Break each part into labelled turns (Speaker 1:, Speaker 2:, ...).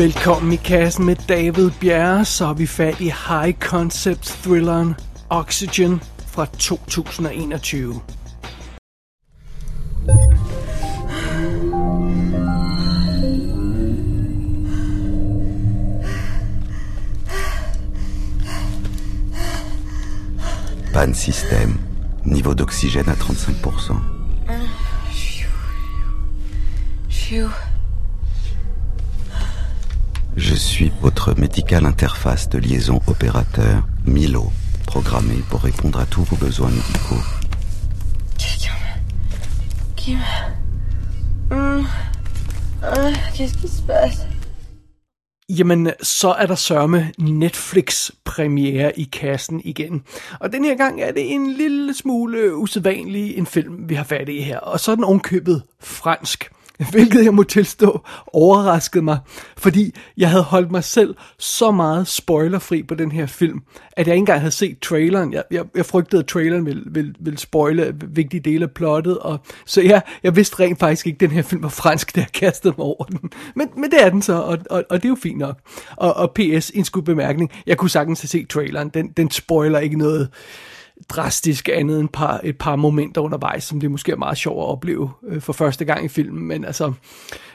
Speaker 1: Velkommen i kassen med David Bjerre, så er vi fat i high concept thrilleren Oxygen fra 2021.
Speaker 2: Panne système. Niveau d'oxygène à 35%. Je suis votre médical interface de liaison opérateur, Milo, programmé pour répondre à tous vos besoins médicaux.
Speaker 3: Quelqu'un qui me... Qu'est-ce qui se passe
Speaker 1: Jamen, så er der sørme Netflix-premiere i kassen igen. Og den her gang er det en lille smule usædvanlig en film, vi har fat i her. Og så er den ovenkøbet fransk. Hvilket jeg må tilstå overraskede mig, fordi jeg havde holdt mig selv så meget spoilerfri på den her film, at jeg ikke engang havde set traileren. Jeg, jeg, jeg frygtede, at traileren ville, ville, ville spoile vigtige dele af plottet, og så ja, jeg vidste rent faktisk ikke, at den her film var fransk, da jeg kastede mig over den. Men, men det er den så, og, og, og det er jo fint nok. Og, og PS, en skud bemærkning, jeg kunne sagtens have set traileren, den, den spoiler ikke noget drastisk andet end par, et par momenter undervejs, som det måske er meget sjovt at opleve øh, for første gang i filmen, men altså,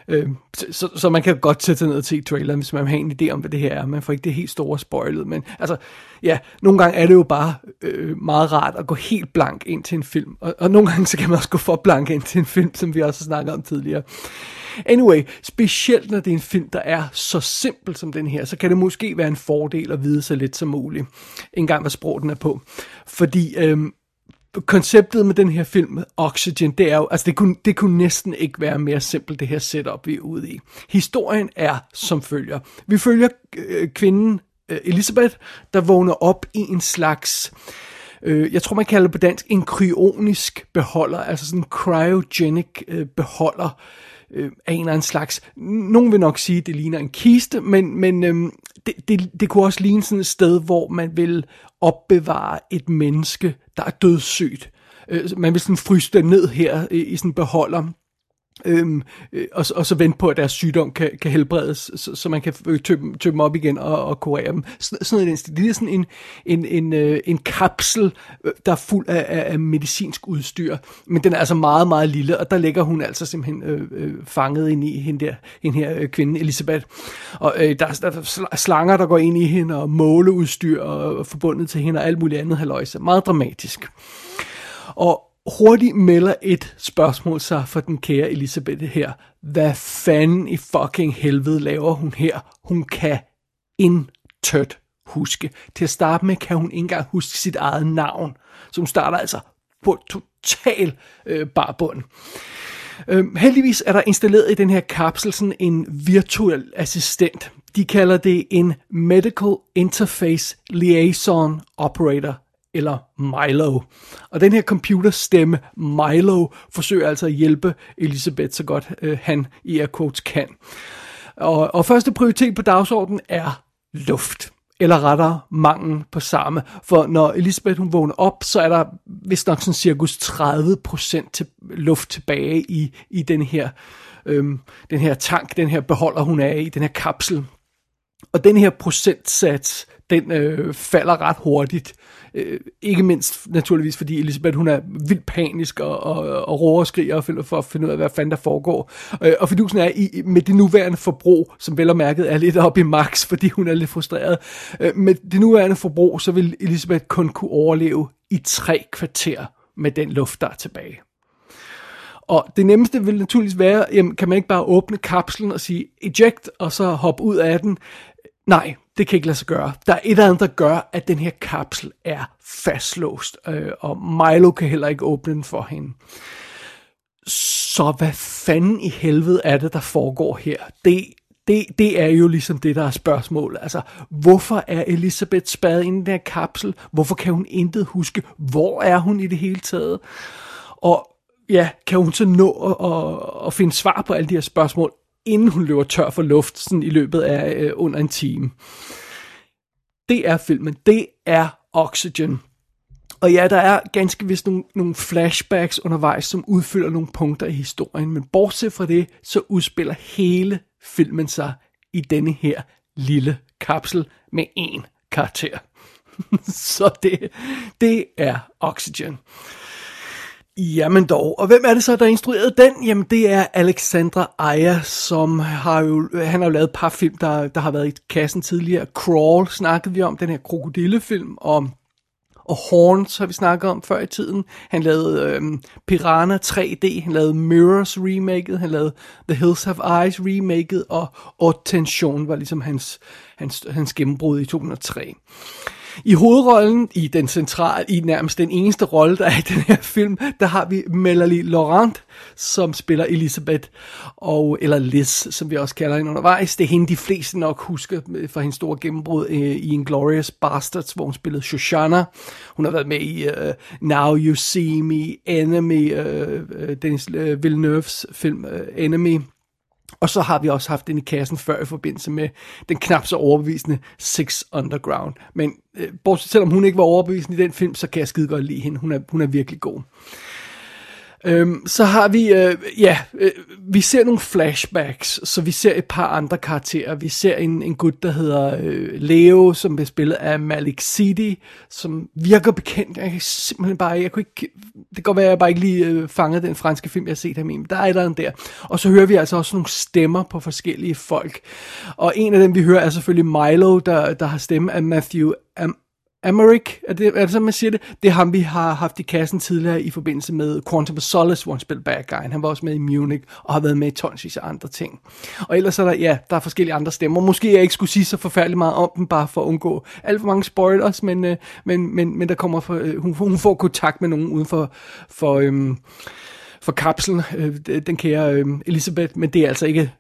Speaker 1: øh, så, så man kan godt sætte sig ned og se traileren, hvis man har en idé om, hvad det her er. Man får ikke det helt store spoilet, men altså, ja, nogle gange er det jo bare øh, meget rart at gå helt blank ind til en film, og, og nogle gange så kan man også gå for blank ind til en film, som vi også snakkede om tidligere. Anyway, specielt når det er en film, der er så simpel som den her, så kan det måske være en fordel at vide så lidt som muligt. engang hvad sprog den er på. Fordi øhm, konceptet med den her film, Oxygen, det er jo, altså det kunne, det kunne næsten ikke være mere simpelt, det her setup, vi er ude i. Historien er som følger. Vi følger øh, kvinden øh, Elisabeth, der vågner op i en slags øh, jeg tror man kalder det på dansk, en kryonisk beholder, altså sådan en cryogenic øh, beholder, øh, Øh, af en eller anden slags. Nogen vil nok sige, at det ligner en kiste, men, men øh, det, det, det kunne også ligne sådan et sted, hvor man vil opbevare et menneske, der er dødssygt. Øh, man vil sådan fryse det ned her i, i sådan en beholder Øhm, øh, og, og så vente på, at deres sygdom kan, kan helbredes, så, så man kan tømme, dem op igen og, og kurere dem. Så, sådan noget, det er sådan en, en, en, øh, en kapsel, øh, der er fuld af, af, af medicinsk udstyr, men den er altså meget, meget lille, og der ligger hun altså simpelthen øh, øh, fanget ind i hende, der, hende her øh, kvinde, Elisabeth. Og øh, der, der er slanger, der går ind i hende, og måleudstyr og, og forbundet til hende, og alt muligt andet haløjse. Meget dramatisk. Og hurtigt melder et spørgsmål sig for den kære Elisabeth her. Hvad fanden i fucking helvede laver hun her? Hun kan intet huske. Til at starte med kan hun ikke engang huske sit eget navn. Så hun starter altså på total øh, barbund. Øh, heldigvis er der installeret i den her kapsel sådan en virtuel assistent. De kalder det en Medical Interface Liaison Operator eller Milo. Og den her computerstemme, Milo, forsøger altså at hjælpe Elisabeth så godt øh, han i air quotes kan. Og, og første prioritet på dagsordenen er luft. Eller rettere mangel på samme. For når Elisabeth hun vågner op, så er der vist nok sådan cirkus 30% til luft tilbage i, i den her øhm, den her tank, den her beholder hun er i, den her kapsel. Og den her procentsats, den øh, falder ret hurtigt. Øh, ikke mindst naturligvis, fordi Elisabeth hun er vildt panisk og, og, og råber og skriger for at finde ud af, hvad fanden der foregår. Øh, og fidusen er, i, med det nuværende forbrug, som vel og mærket er lidt op i max, fordi hun er lidt frustreret, øh, med det nuværende forbrug, så vil Elisabeth kun kunne overleve i tre kvarter med den luft, der er tilbage. Og det nemmeste vil naturligvis være, jamen, kan man ikke bare åbne kapslen og sige eject, og så hoppe ud af den? Nej, det kan ikke lade sig gøre. Der er et eller andet, der gør, at den her kapsel er fastlåst, øh, og Milo kan heller ikke åbne den for hende. Så hvad fanden i helvede er det, der foregår her? Det, det, det er jo ligesom det, der er spørgsmålet. Altså, hvorfor er Elisabeth spadet ind i den her kapsel? Hvorfor kan hun intet huske? Hvor er hun i det hele taget? Og ja, kan hun så nå at, at, at finde svar på alle de her spørgsmål, inden hun løber tør for luft sådan i løbet af øh, under en time. Det er filmen. Det er Oxygen. Og ja, der er ganske vist nogle, nogle flashbacks undervejs, som udfylder nogle punkter i historien, men bortset fra det, så udspiller hele filmen sig i denne her lille kapsel med én karakter. Så det, det er Oxygen. Jamen dog, og hvem er det så, der instruerede den? Jamen det er Alexandra Aya, som har jo, han har jo lavet et par film, der, der har været i kassen tidligere. Crawl snakkede vi om, den her krokodillefilm, og og Horns har vi snakket om før i tiden. Han lavede øhm, Piranha 3D, han lavede Mirrors remaket, han lavede The Hills Have Eyes remaket, og Attention var ligesom hans, hans, hans gennembrud i 2003. I hovedrollen, i den centrale, i nærmest den eneste rolle, der er i den her film, der har vi Melanie Laurent, som spiller Elisabeth, og, eller Liz, som vi også kalder hende undervejs. Det er hende, de fleste nok husker øh, fra hendes store gennembrud øh, i Inglourious Bastards, hvor hun spillede Shoshana. Hun har været med i øh, Now You See Me, Enemy, øh, øh Dennis øh, Villeneuves film øh, Enemy, og så har vi også haft den i kassen før i forbindelse med den knap så overbevisende Six Underground. Men øh, bortset selvom hun ikke var overbevisende i den film, så kan jeg skide godt lide hende. Hun er, hun er virkelig god. Øhm, så har vi, øh, ja, øh, vi ser nogle flashbacks, så vi ser et par andre karakterer. Vi ser en, en gut, der hedder øh, Leo, som bliver spillet af Malik City, som virker bekendt. Jeg kan simpelthen bare, jeg kunne ikke, det kan godt være, at jeg bare ikke lige øh, fangede den franske film, jeg har set ham i, men der er et eller andet der. Og så hører vi altså også nogle stemmer på forskellige folk. Og en af dem, vi hører, er selvfølgelig Milo, der, der har stemme af Matthew Am Amaric, er det, er det sådan, man siger det? Det er ham, vi har haft i kassen tidligere i forbindelse med Quantum of Solace, hvor han spillede bad guy. Han var også med i Munich og har været med i tonsvis af andre ting. Og ellers er der, ja, der er forskellige andre stemmer. Måske jeg ikke skulle sige så forfærdeligt meget om dem, bare for at undgå alt for mange spoilers, men, øh, men, men, men der kommer for, øh, hun, hun får kontakt med nogen uden for, for, øhm, for kapslen, øh, den kære øh, Elisabeth, men det er altså ikke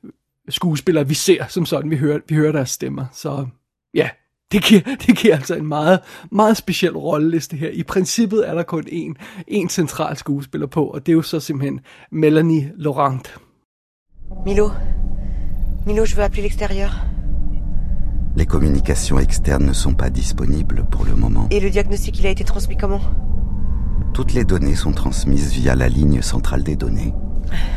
Speaker 1: skuespillere, vi ser som sådan, vi hører, vi hører deres stemmer. Så ja, det giver, det giver altså en meget, meget speciel rolleliste her. I princippet er der kun én, én central skuespiller på, og det er jo så simpelthen Melanie Laurent.
Speaker 3: Milo. Milo, je veux appeler l'extérieur.
Speaker 2: Les communications externes ne sont pas disponibles pour le moment.
Speaker 3: Et le diagnostic, il a été transmis comment?
Speaker 2: Toutes les données sont transmises via la ligne centrale des données.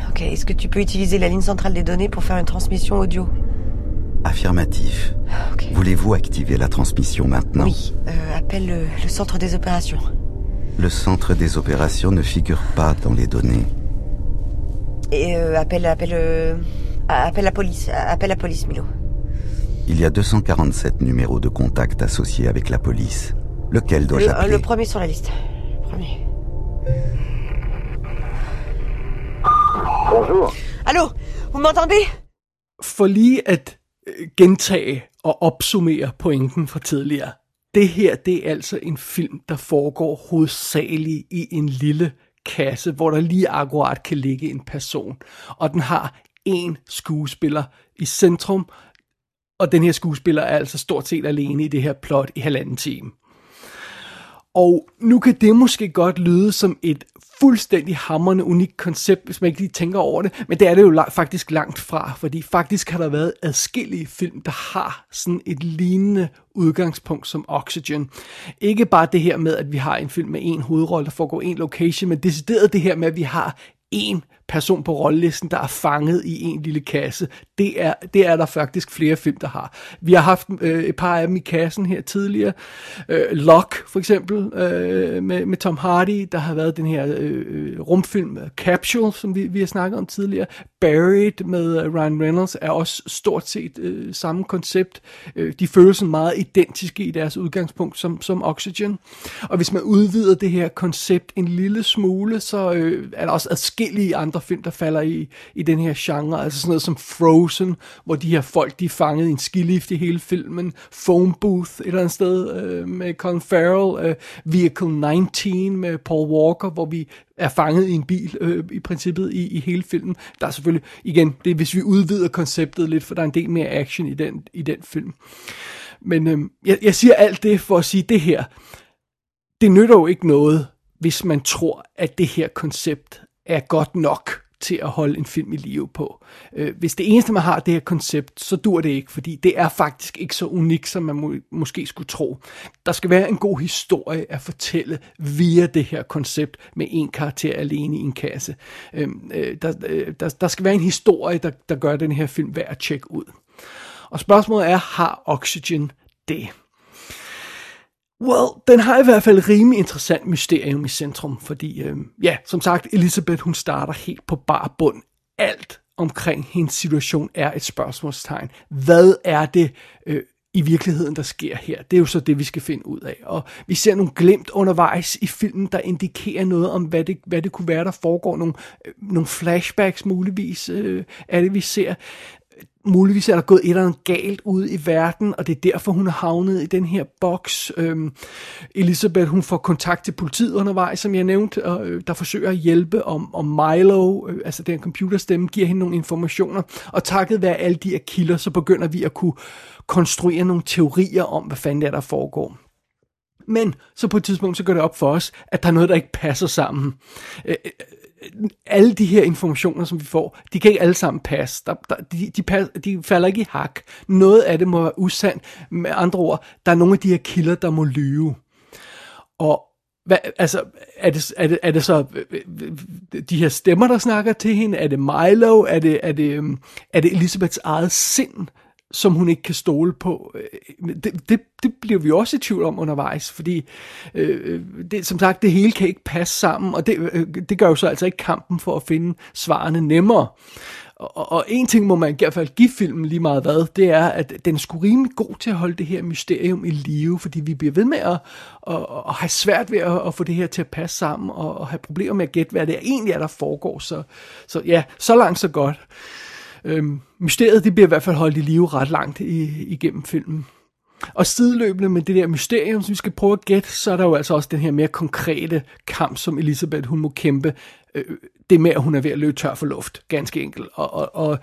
Speaker 3: Ok, est-ce que tu peux utiliser la ligne centrale des données pour faire une transmission audio?
Speaker 2: Affirmatif.
Speaker 3: Ok.
Speaker 2: Voulez-vous activer la transmission maintenant?
Speaker 3: Oui, euh, appelle le, le centre des opérations.
Speaker 2: Le centre des opérations ne figure pas dans les données.
Speaker 3: Et euh, appelle, appelle, euh, appelle la police, appelle la police, Milo.
Speaker 2: Il y a 247 numéros de contact associés avec la police. Lequel dois-je
Speaker 3: Le,
Speaker 2: appeler?
Speaker 3: le premier sur la liste. Le premier.
Speaker 4: Bonjour.
Speaker 3: Allô Vous m'entendez?
Speaker 1: At øh, gentage og opsummere pointen fra tidligere. Det her, det er altså en film, der foregår hovedsageligt i en lille kasse, hvor der lige akkurat kan ligge en person. Og den har én skuespiller i centrum, og den her skuespiller er altså stort set alene i det her plot i halvanden time. Og nu kan det måske godt lyde som et fuldstændig hammerende unikt koncept, hvis man ikke lige tænker over det, men det er det jo faktisk langt fra, fordi faktisk har der været adskillige film, der har sådan et lignende udgangspunkt som Oxygen. Ikke bare det her med, at vi har en film med en hovedrolle, der foregår en location, men decideret det her med, at vi har en person på rollelisten, der er fanget i en lille kasse. Det er, det er der faktisk flere film, der har. Vi har haft øh, et par af dem i kassen her tidligere. Øh, Lock for eksempel, øh, med, med Tom Hardy. Der har været den her øh, øh rumfilm øh, Capsule, som vi, vi har snakket om tidligere. Buried med øh, Ryan Reynolds er også stort set øh, samme koncept. Øh, de føles sådan meget identiske i deres udgangspunkt som, som Oxygen. Og hvis man udvider det her koncept en lille smule, så øh, er der også adskillige andre film, der falder i, i den her genre. Altså sådan noget som Frozen, hvor de her folk, de er fanget i en skilift i hele filmen. Phone Booth et eller andet sted øh, med Colin Farrell. Øh, Vehicle 19 med Paul Walker, hvor vi er fanget i en bil øh, i princippet i, i hele filmen. Der er selvfølgelig, igen, det er hvis vi udvider konceptet lidt, for der er en del mere action i den, i den film. Men øh, jeg, jeg siger alt det for at sige det her. Det nytter jo ikke noget, hvis man tror, at det her koncept er godt nok til at holde en film i live på. Øh, hvis det eneste, man har det her koncept, så dur det ikke, fordi det er faktisk ikke så unikt, som man må, måske skulle tro. Der skal være en god historie at fortælle via det her koncept med en karakter alene i en kasse. Øhm, øh, der, øh, der, der skal være en historie, der, der gør den her film værd at tjekke ud. Og spørgsmålet er, har Oxygen det? Well, den har i hvert fald rimelig interessant mysterium i centrum, fordi, øh, ja, som sagt, Elisabeth, hun starter helt på bar bund. Alt omkring hendes situation er et spørgsmålstegn. Hvad er det øh, i virkeligheden, der sker her? Det er jo så det, vi skal finde ud af. Og vi ser nogle glemt undervejs i filmen, der indikerer noget om, hvad det, hvad det kunne være, der foregår. Nogle, øh, nogle flashbacks muligvis øh, er det, vi ser muligvis er der gået et eller andet galt ud i verden, og det er derfor, hun er havnet i den her boks. Øhm, Elisabeth, hun får kontakt til politiet undervejs, som jeg nævnte, og, øh, der forsøger at hjælpe, om, om Milo, øh, altså den computerstemme, giver hende nogle informationer, og takket være alle de her kilder, så begynder vi at kunne konstruere nogle teorier om, hvad fanden der, er, der foregår. Men så på et tidspunkt, så går det op for os, at der er noget, der ikke passer sammen. Øh, øh alle de her informationer, som vi får, de kan ikke alle sammen passe. Der, der, de, de, pas, de falder ikke i hak. Noget af det må være usandt. Med andre ord, der er nogle af de her kilder, der må lyve. Og hvad, altså, er det, er, det, er det så de her stemmer, der snakker til hende? Er det Milo? Er det, er det, øhm, er det Elisabeths eget sind, som hun ikke kan stole på. Øh, det, det, det bliver vi også i tvivl om undervejs, fordi øh, øh, det, som sagt, det hele kan ikke passe sammen, og det, øh, det gør jo så altså ikke kampen for at finde svarene nemmere. Og, og en ting må man i hvert fald give filmen lige meget hvad, det er, at den er sgu rimelig god til at holde det her mysterium i live, fordi vi bliver ved med at, at, at have svært ved at, at få det her til at passe sammen, og, og have problemer med at gætte, hvad det egentlig er, der foregår. Så, så ja, så langt så godt. Øhm, mysteriet det bliver i hvert fald holdt i live ret langt i, igennem filmen. Og sideløbende med det der mysterium, som vi skal prøve at gætte, så er der jo altså også den her mere konkrete kamp, som Elisabeth hun må kæmpe. Øh, det med, at hun er ved at løbe tør for luft, ganske enkelt. Og, og, og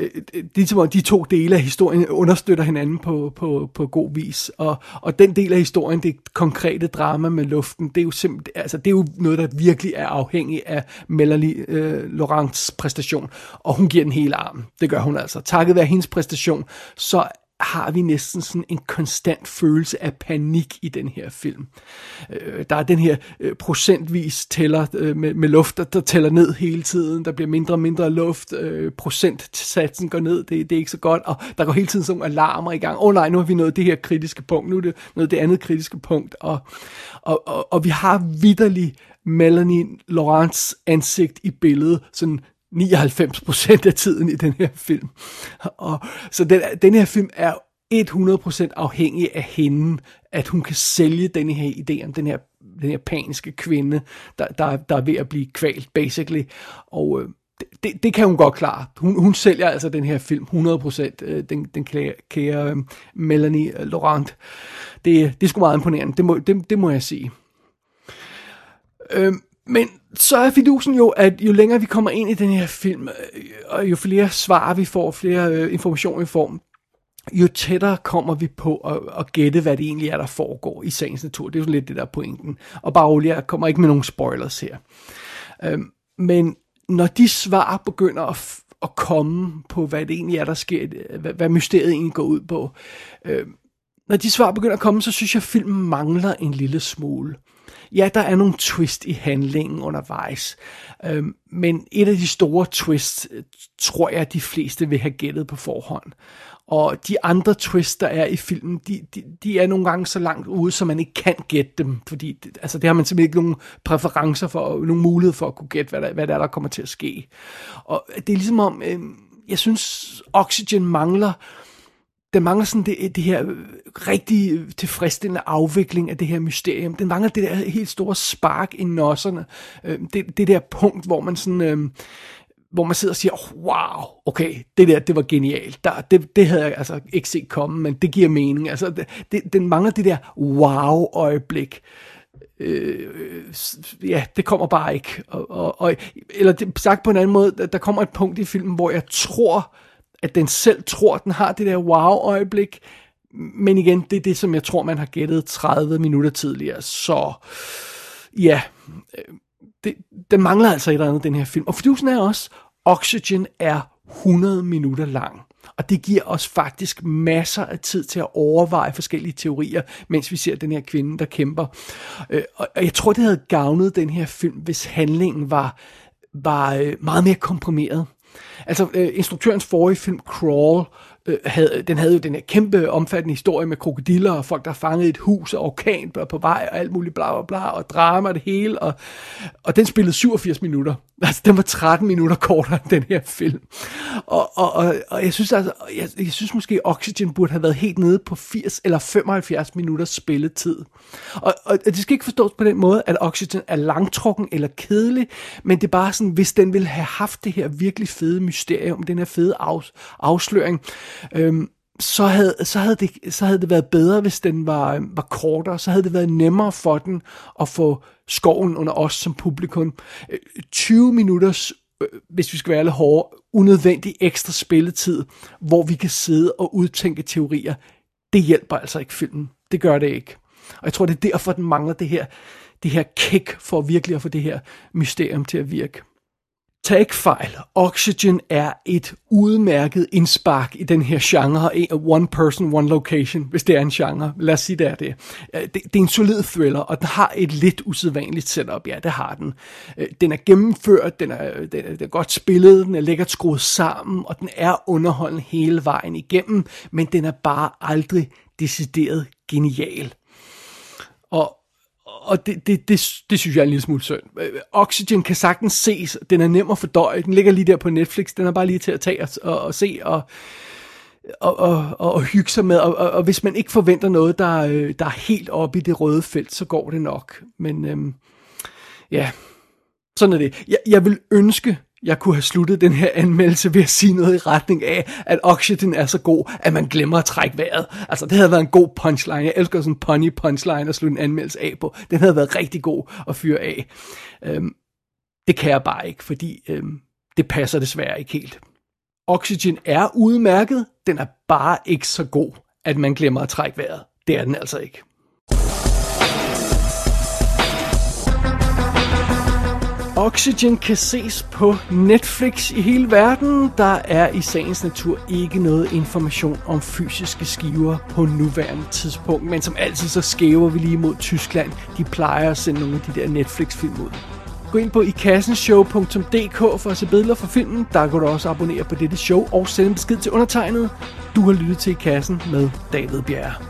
Speaker 1: Øh, ligesom de, de to dele af historien understøtter hinanden på, på, på god vis. Og, og den del af historien, det konkrete drama med luften, det er jo simpelthen, altså det er jo noget, der virkelig er afhængig af Melanie øh, Laurents præstation. Og hun giver den hele armen. Det gør hun altså. Takket være hendes præstation, så har vi næsten sådan en konstant følelse af panik i den her film. Øh, der er den her øh, procentvis tæller øh, med, med luft, der, der tæller ned hele tiden. Der bliver mindre og mindre luft. Øh, procentsatsen går ned. Det, det er ikke så godt. Og der går hele tiden sådan nogle alarmer i gang. Åh oh, nej, nu har vi nået det her kritiske punkt. Nu er det noget det andet kritiske punkt. Og, og, og, og vi har vidderligt Melanie Laurents ansigt i billedet, sådan 99% af tiden i den her film. Og, så den, den her film er 100% afhængig af hende, at hun kan sælge den her idé om den her, den her paniske kvinde, der, der, der er ved at blive kvalt, basically. Og øh, det, det kan hun godt klare. Hun, hun sælger altså den her film 100%, øh, den, den kære, kære øh, Melanie øh, Laurent. Det, det er sgu meget imponerende, det må, det, det må jeg sige. Øh, men så er fidusen jo, at jo længere vi kommer ind i den her film, øh, og jo flere svar vi får, flere øh, informationer vi får, jo tættere kommer vi på at, at gætte, hvad det egentlig er, der foregår i sagens natur. Det er jo lidt det der pointen. Og bare rolig, jeg kommer ikke med nogen spoilers her. Øhm, men når de svar begynder at, at komme på, hvad det egentlig er, der sker, hvad, hvad mysteriet egentlig går ud på, øhm, når de svar begynder at komme, så synes jeg, at filmen mangler en lille smule ja, der er nogle twist i handlingen undervejs, øhm, men et af de store twists, øh, tror jeg, de fleste vil have gættet på forhånd. Og de andre twists, der er i filmen, de, de, de er nogle gange så langt ude, så man ikke kan gætte dem. Fordi altså, det har man simpelthen ikke nogen præferencer for, nogen mulighed for at kunne gætte, hvad der, hvad der er, der kommer til at ske. Og det er ligesom om, øh, jeg synes, Oxygen mangler den mangler sådan det, det her rigtig tilfredsstillende afvikling af det her mysterium. Den mangler det der helt store spark i nosserne. Øh, det, det der punkt, hvor man sådan... Øh, hvor man sidder og siger, oh, wow, okay, det der, det var genialt. Der, det, det havde jeg altså ikke set komme, men det giver mening. Altså, det, det, den mangler det der wow-øjeblik. Øh, ja, det kommer bare ikke. Og, og, og, eller det, sagt på en anden måde, der kommer et punkt i filmen, hvor jeg tror, at den selv tror, at den har det der wow-øjeblik, men igen, det er det, som jeg tror, man har gættet 30 minutter tidligere, så ja, øh, det, den mangler altså et eller andet, den her film. Og fidusen er også, Oxygen er 100 minutter lang. Og det giver os faktisk masser af tid til at overveje forskellige teorier, mens vi ser den her kvinde, der kæmper. Øh, og jeg tror, det havde gavnet den her film, hvis handlingen var, var øh, meget mere komprimeret. Altså, øh, instruktørens forrige film, Crawl, øh, havde, den havde jo den her kæmpe omfattende historie med krokodiller og folk, der fangede et hus og orkan på vej og alt muligt bla bla bla og drama og det hele. Og, og den spillede 87 minutter. Altså, den var 13 minutter kortere end den her film. Og, og, og, og jeg synes altså, jeg, jeg synes måske Oxygen burde have været helt nede på 80 eller 75 minutters spilletid. Og, og det skal ikke forstås på den måde, at Oxygen er langtrukken eller kedelig, men det er bare sådan, hvis den ville have haft det her virkelig fede mysterium, den her fede af, afsløring, øhm, så havde, så, havde det, så havde det været bedre, hvis den var, øh, var kortere. Så havde det været nemmere for den at få skoven under os som publikum. Øh, 20 minutters, øh, hvis vi skal være lidt hårde, unødvendig ekstra spilletid, hvor vi kan sidde og udtænke teorier, det hjælper altså ikke filmen. Det gør det ikke. Og jeg tror, det er derfor, den mangler det her, det her kick for virkelig at få det her mysterium til at virke. Tag ikke fejl. Oxygen er et udmærket indspark i den her genre. One person, one location, hvis det er en genre. Lad os sige, det er det. Øh, det, det er en solid thriller, og den har et lidt usædvanligt setup. Ja, det har den. Øh, den er gennemført, den er, den er, den er godt spillet, den er lækkert skruet sammen, og den er underholdende hele vejen igennem, men den er bare aldrig decideret genial. Og og det, det, det, det synes jeg er en lille smule synd. Oxygen kan sagtens ses, den er nem at fordøje, den ligger lige der på Netflix, den er bare lige til at tage og, og, og se og, og, og, og, og hygge sig med, og, og, og hvis man ikke forventer noget, der, øh, der er helt oppe i det røde felt, så går det nok. Men øhm, ja, sådan er det. Jeg, jeg vil ønske, jeg kunne have sluttet den her anmeldelse ved at sige noget i retning af, at Oxygen er så god, at man glemmer at trække vejret. Altså, det havde været en god punchline. Jeg elsker sådan en punny punchline at slutte en anmeldelse af på. Den havde været rigtig god at fyre af. Øhm, det kan jeg bare ikke, fordi øhm, det passer desværre ikke helt. Oxygen er udmærket, den er bare ikke så god, at man glemmer at trække vejret. Det er den altså ikke. Oxygen kan ses på Netflix i hele verden. Der er i sagens natur ikke noget information om fysiske skiver på nuværende tidspunkt, men som altid så skæver vi lige mod Tyskland. De plejer at sende nogle af de der Netflix-film ud. Gå ind på ikassenshow.dk for at se billeder fra filmen. Der kan du også abonnere på dette show og sende en besked til undertegnet. Du har lyttet til I Kassen med David Bjerre.